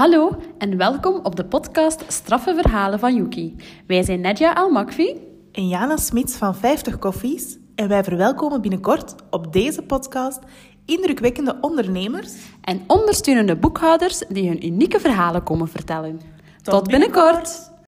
Hallo en welkom op de podcast Straffe Verhalen van Yuki. Wij zijn Nadja Almakvi en Jana Smits van 50 Koffies en wij verwelkomen binnenkort op deze podcast indrukwekkende ondernemers en ondersteunende boekhouders die hun unieke verhalen komen vertellen. Tot, binnenkort.